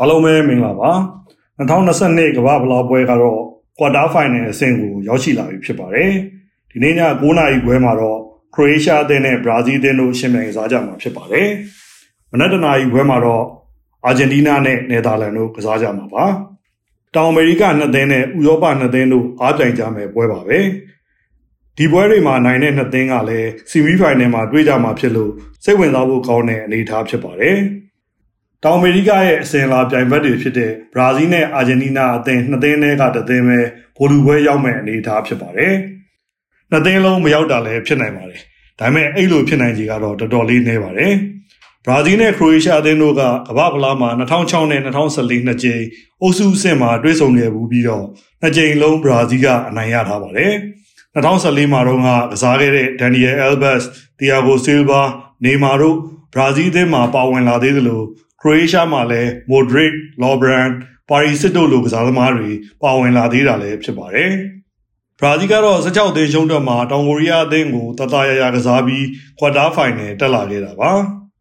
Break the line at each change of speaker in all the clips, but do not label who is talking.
အားလုံးပဲမင်္ဂလာပါ2022ကမ္ဘာဖလားပွဲကတော့ quarter final အဆင့်ကိုရောက်ရှိလာပြီဖြစ်ပါတယ်ဒီနေ့ည9:00နာရီခွဲမှာတော့ Croatia အသင်းနဲ့ Brazil အသင်းတို့ရှင်ပြိုင်စားကြမှာဖြစ်ပါတယ်မနက်တနာရီခွဲမှာတော့ Argentina နဲ့ Netherlands တို့ကစားကြမှာပါတောင်အမေရိကနှစ်သင်းနဲ့ဥရောပနှစ်သင်းတို့အားပြိုင်ကြမယ်ပွဲပါပဲဒီပွဲတွေမှာနိုင်တဲ့နှစ်သင်းကလည်းဆီမီဖိုင်နယ်မှာတွေ့ကြမှာဖြစ်လို့စိတ်ဝင်စားဖို့ကောင်းတဲ့အနေအထားဖြစ်ပါတယ်။ တောင်အမေရိကရဲ့အစဉ်လာပြိုင်ဘက်တွေဖြစ်တဲ့ဘရာဇီးနဲ့အာဂျင်တီးနားအသင်းနှစ်သင်းထဲကတစ်သင်းပဲဗိုလ်လူပွဲရောက်မဲ့အနေအထားဖြစ်ပါတယ်။နှစ်သင်းလုံးမရောက်တာလည်းဖြစ်နိုင်ပါတယ်။ဒါပေမဲ့အဲ့လိုဖြစ်နိုင်ကြီးကတော့တော်တော်လေးနည်းပါတယ်။ဘရာဇီးနဲ့ခရိုအေးရှားအသင်းတို့ကကမ္ဘာဖလားမှာ2006နဲ့2014နှစ်ကြိမ်အုပ်စုအဆင့်မှာတွေ့ဆုံခဲ့ဘူးပြီးတော့နှစ်ကြိမ်လုံးဘရာဇီးကအနိုင်ရထားပါတယ်။2014မှာတော့ကစားခဲ့တဲ့ဒန်နီယယ်အယ်ဘတ်စ်၊တီယာဂိုဆီလ်ဗာနေမာတို့ဘရာဇီးအသင်းမှာပါဝင်လာသေးသလို ခရိုအေးရှားမှာလည်း Modric, Lovren, Paris တို့လိုကစားသမားတွေပါဝင်လာသေးတာလည်းဖြစ်ပါတယ်။ဘရာဇီးကတော့16သင်းရှုံးတော့မှာတောင်ကိုရီးယားအသင်းကိုတတရရကစားပြီးကွာတာဖိုင်နယ်တက်လာခဲ့တာပါ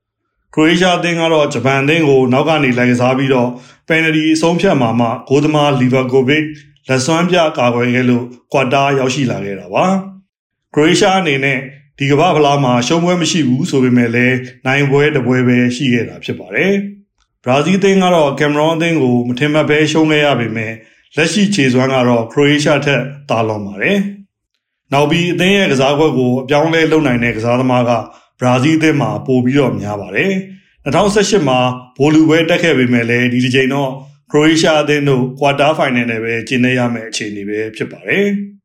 ။ခရိုအေးရှားအသင်းကတော့ဂျပန်အသင်းကိုနောက်ကနေလိုက်ကစားပြီးတော့ပယ်နတီအဆုံးဖြတ်မှာမှဂိုးသမားလီဗာကိုဗစ်လက်စွမ်းပြကာကွယ်ခဲ့လို့ကွာတာရောက်ရှိလာခဲ့တာပါ။ခရိုအေးရှားအနေနဲ့ ဒီကမ္ဘာဖလားမှာရှုံးပွဲမရှိဘူးဆိုပေမဲ့လည်းနိုင်ပွဲတစ်ပွဲပဲရှိခဲ့တာဖြစ်ပါတယ်။ဘရာဇီးအသင်းကတော့ကင်မရွန်အသင်းကိုမထင်မှတ်ပဲရှုံးခဲ့ရပေမဲ့လက်ရှိခြေစွမ်းကတော့ခရိုအေးရှားထက်သာလွန်ပါတယ်။နောက်ပြီးအသင်းရဲ့ကစားကွက်ကိုအပြောင်းလဲလုပ်နိုင်တဲ့ကစားသမားကဘရာဇီးအသင်းမှာပိုပြီးတော့များပါတယ်။2018မှာဘိုလူပွဲတက်ခဲ့ပေမဲ့လည်းဒီတစ်ချိန်တော့ခရိုအေးရှားအသင်းတို့ကွာတာဖိုင်နယ်နဲ့ပဲကျင်းနေရမယ့်အခြေအနေပဲဖြစ်ပါတယ်။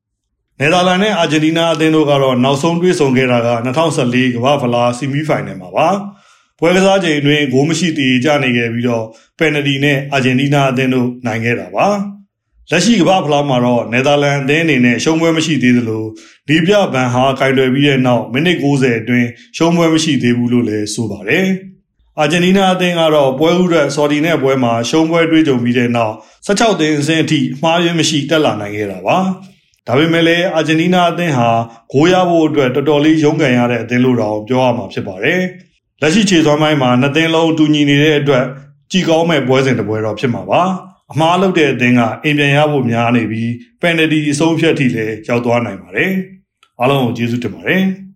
နယ်သာလန်နဲ့အာဂျင်တီးနားအသင်းတို့ကတော့နောက်ဆုံးတွေ့ဆုံခဲ့တာက2014ကမ္ဘာဖလားဆီမီဖိုင်နယ်မှာပါပွဲကစားချိန်တွင်ဂိုးမရှိတည်ကြနေခဲ့ပြီးတော့ပယ်နတီနဲ့အာဂျင်တီးနားအသင်းတို့နိုင်ခဲ့တာပါလက်ရှိကမ္ဘာဖလားမှာတော့နယ်သာလန်အသင်းအနေနဲ့ရှုံးပွဲမရှိသေးသလိုလီပြဘန်ဟာကင်တွယ်ပြီးတဲ့နောက်မိနစ်90အတွင်းရှုံးပွဲမရှိသေးဘူးလို့လည်းဆိုပါတယ်အာဂျင်တီးနားအသင်းကတော့ပွဲဥရက်ဆော်ဒီနဲ့ပွဲမှာရှုံးပွဲတွေ့ကြုံပြီးတဲ့နောက်16သင်းအဆင့်အထိအမှားယွင်းမရှိတက်လာနိုင်ခဲ့တာပါ ဒါပေမဲ့လည်းအာဂျင်တီးနားအသင်းဟာဂိုးရဖို့အတွက်တော်တော်လေးရုန်းကန်ရတဲ့အသင်းလို့တော့ပြောရမှာဖြစ်ပါတယ်။လက်ရှိခြေစွမ်းပိုင်းမှာနှစ်သင်းလုံးတူညီနေတဲ့အတွက်ကြည်ကောင်းမဲ့ပွဲစဉ်တစ်ပွဲတော့ဖြစ်မှာပါ။အမှားလုပ်တဲ့အသင်းကအိမ်ပြန်ရဖို့များနေပြီးပယ်နတီအဆုံးဖြတ်ထိလည်းရောက်သွားနိုင်ပါတယ်။အားလုံးကိုကျေးဇူးတင်ပါတယ်။